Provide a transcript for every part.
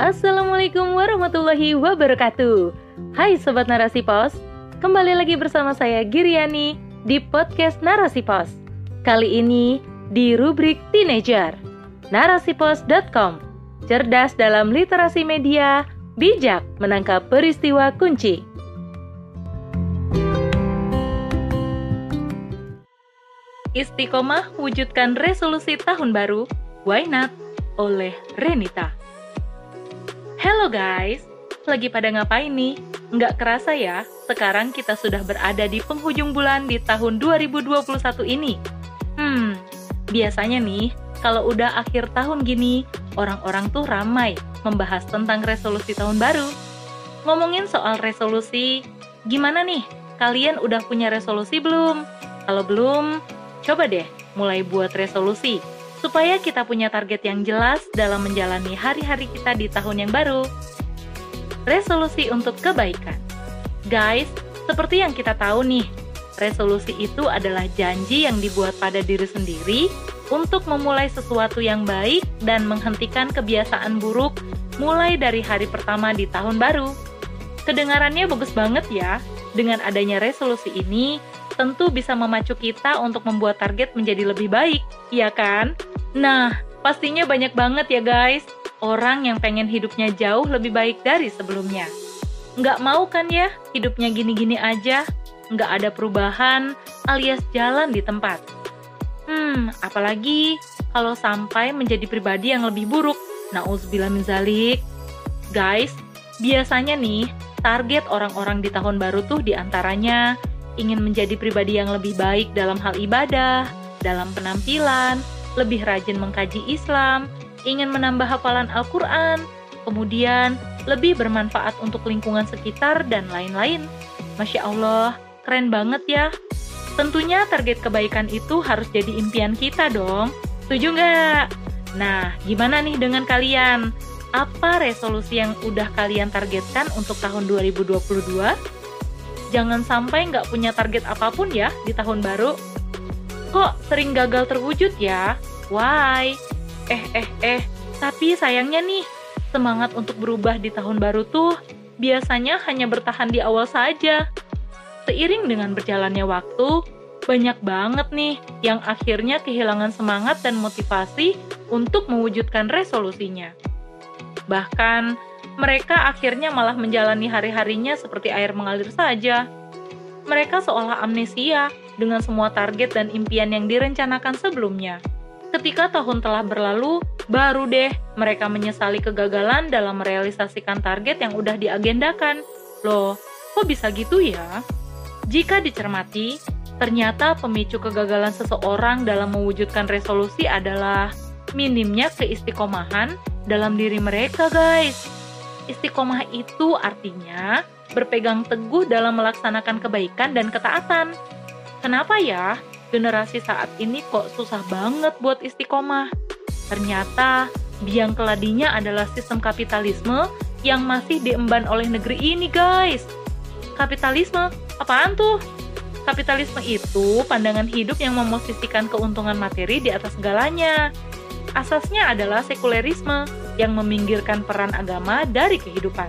Assalamualaikum warahmatullahi wabarakatuh. Hai sobat Narasi Pos, kembali lagi bersama saya Giriani di podcast Narasi Pos. Kali ini di rubrik Teenager. Narasipos.com. Cerdas dalam literasi media, bijak menangkap peristiwa kunci. Istiqomah wujudkan resolusi tahun baru, why not? Oleh Renita. Hello guys, lagi pada ngapain nih? Nggak kerasa ya, sekarang kita sudah berada di penghujung bulan di tahun 2021 ini. Hmm, biasanya nih, kalau udah akhir tahun gini, orang-orang tuh ramai membahas tentang resolusi tahun baru. Ngomongin soal resolusi, gimana nih? Kalian udah punya resolusi belum? Kalau belum, coba deh mulai buat resolusi supaya kita punya target yang jelas dalam menjalani hari-hari kita di tahun yang baru. Resolusi untuk kebaikan. Guys, seperti yang kita tahu nih, resolusi itu adalah janji yang dibuat pada diri sendiri untuk memulai sesuatu yang baik dan menghentikan kebiasaan buruk mulai dari hari pertama di tahun baru. Kedengarannya bagus banget ya. Dengan adanya resolusi ini, tentu bisa memacu kita untuk membuat target menjadi lebih baik, iya kan? Nah, pastinya banyak banget ya guys, orang yang pengen hidupnya jauh lebih baik dari sebelumnya. Nggak mau kan ya hidupnya gini-gini aja, nggak ada perubahan alias jalan di tempat. Hmm, apalagi kalau sampai menjadi pribadi yang lebih buruk. Nauzubillah min zalik. Guys, biasanya nih, target orang-orang di tahun baru tuh di antaranya ingin menjadi pribadi yang lebih baik dalam hal ibadah, dalam penampilan, lebih rajin mengkaji Islam, ingin menambah hafalan Al-Quran, kemudian lebih bermanfaat untuk lingkungan sekitar, dan lain-lain. Masya Allah, keren banget ya. Tentunya target kebaikan itu harus jadi impian kita dong. Setuju nggak? Nah, gimana nih dengan kalian? Apa resolusi yang udah kalian targetkan untuk tahun 2022? Jangan sampai nggak punya target apa pun ya di tahun baru kok sering gagal terwujud ya? Why? Eh, eh, eh, tapi sayangnya nih, semangat untuk berubah di tahun baru tuh biasanya hanya bertahan di awal saja. Seiring dengan berjalannya waktu, banyak banget nih yang akhirnya kehilangan semangat dan motivasi untuk mewujudkan resolusinya. Bahkan, mereka akhirnya malah menjalani hari-harinya seperti air mengalir saja. Mereka seolah amnesia dengan semua target dan impian yang direncanakan sebelumnya. Ketika tahun telah berlalu, baru deh mereka menyesali kegagalan dalam merealisasikan target yang udah diagendakan. Loh, kok bisa gitu ya? Jika dicermati, ternyata pemicu kegagalan seseorang dalam mewujudkan resolusi adalah minimnya keistiqomahan dalam diri mereka, guys. Istiqomah itu artinya berpegang teguh dalam melaksanakan kebaikan dan ketaatan Kenapa ya generasi saat ini kok susah banget buat istiqomah? Ternyata biang keladinya adalah sistem kapitalisme yang masih diemban oleh negeri ini guys. Kapitalisme? Apaan tuh? Kapitalisme itu pandangan hidup yang memosisikan keuntungan materi di atas segalanya. Asasnya adalah sekulerisme yang meminggirkan peran agama dari kehidupan.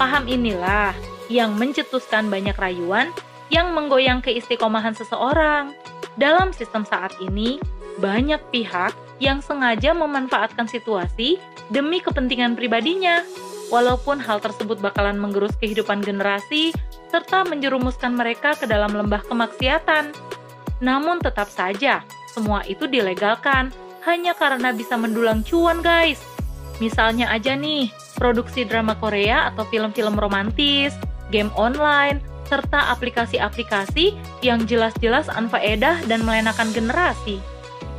Paham inilah yang mencetuskan banyak rayuan yang menggoyang keistiqomahan seseorang. Dalam sistem saat ini, banyak pihak yang sengaja memanfaatkan situasi demi kepentingan pribadinya. Walaupun hal tersebut bakalan menggerus kehidupan generasi serta menjerumuskan mereka ke dalam lembah kemaksiatan. Namun tetap saja, semua itu dilegalkan hanya karena bisa mendulang cuan guys. Misalnya aja nih, produksi drama Korea atau film-film romantis, game online, serta aplikasi-aplikasi yang jelas-jelas anfaedah dan melenakan generasi.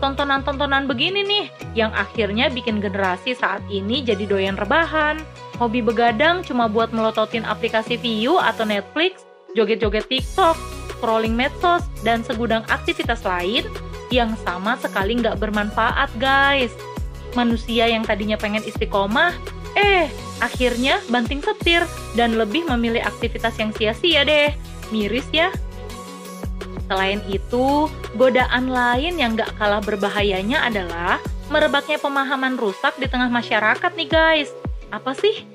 Tontonan-tontonan begini nih, yang akhirnya bikin generasi saat ini jadi doyan rebahan. Hobi begadang cuma buat melototin aplikasi View atau Netflix, joget-joget TikTok, scrolling medsos, dan segudang aktivitas lain yang sama sekali nggak bermanfaat guys. Manusia yang tadinya pengen istiqomah, eh Akhirnya banting setir dan lebih memilih aktivitas yang sia-sia deh. Miris ya. Selain itu, godaan lain yang gak kalah berbahayanya adalah merebaknya pemahaman rusak di tengah masyarakat nih guys. Apa sih?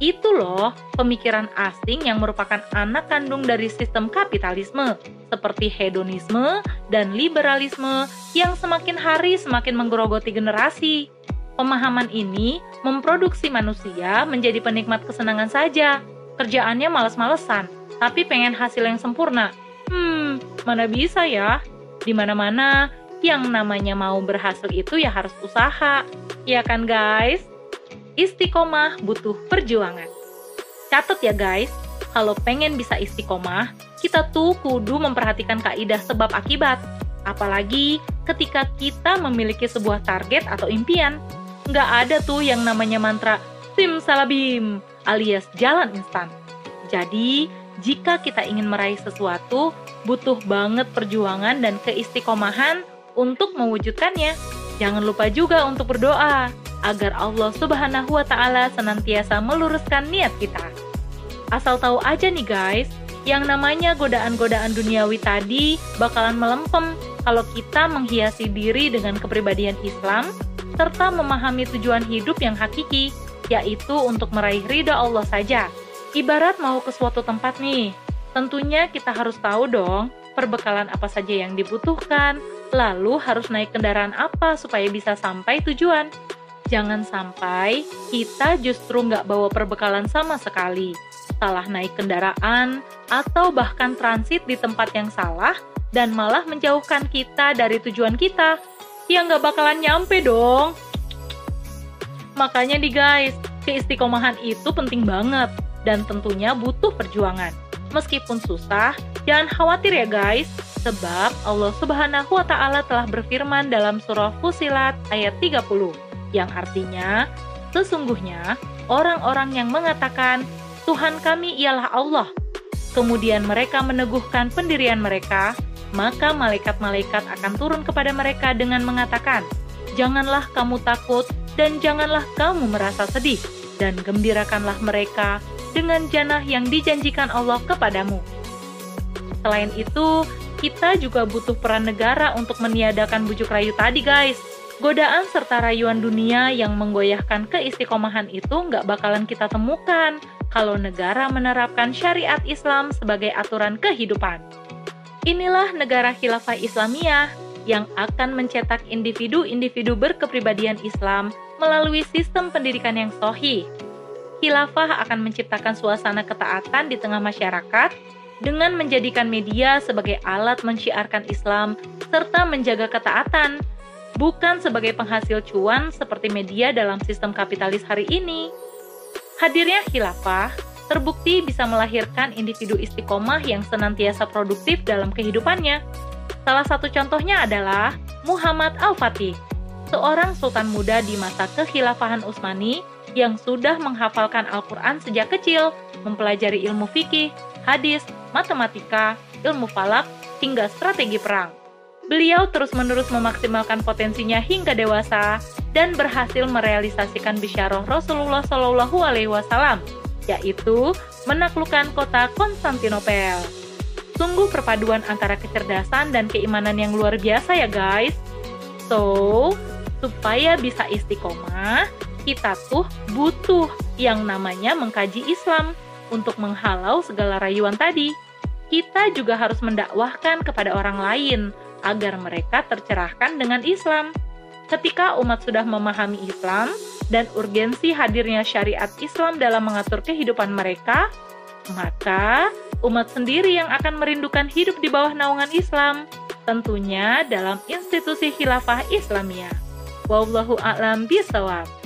Itu loh, pemikiran asing yang merupakan anak kandung dari sistem kapitalisme, seperti hedonisme dan liberalisme yang semakin hari semakin menggerogoti generasi. Pemahaman ini memproduksi manusia menjadi penikmat kesenangan saja. Kerjaannya males-malesan, tapi pengen hasil yang sempurna. Hmm, mana bisa ya? Di mana-mana yang namanya mau berhasil itu ya harus usaha. Ya kan guys? Istiqomah butuh perjuangan. Catat ya guys, kalau pengen bisa istiqomah, kita tuh kudu memperhatikan kaidah sebab akibat. Apalagi ketika kita memiliki sebuah target atau impian. Nggak ada tuh yang namanya mantra sim salabim alias jalan instan. Jadi, jika kita ingin meraih sesuatu, butuh banget perjuangan dan keistiqomahan untuk mewujudkannya. Jangan lupa juga untuk berdoa agar Allah Subhanahu wa taala senantiasa meluruskan niat kita. Asal tahu aja nih guys, yang namanya godaan-godaan duniawi tadi bakalan melempem kalau kita menghiasi diri dengan kepribadian Islam serta memahami tujuan hidup yang hakiki, yaitu untuk meraih ridha Allah saja. Ibarat mau ke suatu tempat nih, tentunya kita harus tahu dong perbekalan apa saja yang dibutuhkan, Lalu harus naik kendaraan apa supaya bisa sampai tujuan? Jangan sampai kita justru nggak bawa perbekalan sama sekali, salah naik kendaraan, atau bahkan transit di tempat yang salah, dan malah menjauhkan kita dari tujuan kita. Ya nggak bakalan nyampe dong. Makanya nih guys, keistiqomahan itu penting banget, dan tentunya butuh perjuangan. Meskipun susah, jangan khawatir ya guys, sebab Allah Subhanahu wa taala telah berfirman dalam surah Fusilat ayat 30 yang artinya sesungguhnya orang-orang yang mengatakan Tuhan kami ialah Allah kemudian mereka meneguhkan pendirian mereka maka malaikat-malaikat akan turun kepada mereka dengan mengatakan janganlah kamu takut dan janganlah kamu merasa sedih dan gembirakanlah mereka dengan janah yang dijanjikan Allah kepadamu. Selain itu, kita juga butuh peran negara untuk meniadakan bujuk rayu tadi guys. Godaan serta rayuan dunia yang menggoyahkan keistiqomahan itu nggak bakalan kita temukan kalau negara menerapkan syariat Islam sebagai aturan kehidupan. Inilah negara khilafah Islamiyah yang akan mencetak individu-individu berkepribadian Islam melalui sistem pendidikan yang sohih, khilafah akan menciptakan suasana ketaatan di tengah masyarakat dengan menjadikan media sebagai alat mensyiarkan Islam serta menjaga ketaatan, bukan sebagai penghasil cuan seperti media dalam sistem kapitalis hari ini. Hadirnya khilafah terbukti bisa melahirkan individu istiqomah yang senantiasa produktif dalam kehidupannya. Salah satu contohnya adalah Muhammad Al-Fatih, seorang sultan muda di masa kekhilafahan Utsmani yang sudah menghafalkan Al-Quran sejak kecil, mempelajari ilmu fikih, hadis, matematika, ilmu falak, hingga strategi perang. Beliau terus-menerus memaksimalkan potensinya hingga dewasa dan berhasil merealisasikan bisyarah Rasulullah Shallallahu Alaihi Wasallam, yaitu menaklukkan kota Konstantinopel. Sungguh perpaduan antara kecerdasan dan keimanan yang luar biasa ya guys. So, supaya bisa istiqomah, kita tuh butuh yang namanya mengkaji Islam untuk menghalau segala rayuan tadi. Kita juga harus mendakwahkan kepada orang lain agar mereka tercerahkan dengan Islam. Ketika umat sudah memahami Islam dan urgensi hadirnya syariat Islam dalam mengatur kehidupan mereka, maka umat sendiri yang akan merindukan hidup di bawah naungan Islam, tentunya dalam institusi khilafah Islamiyah. Wallahu a'lam bisawab.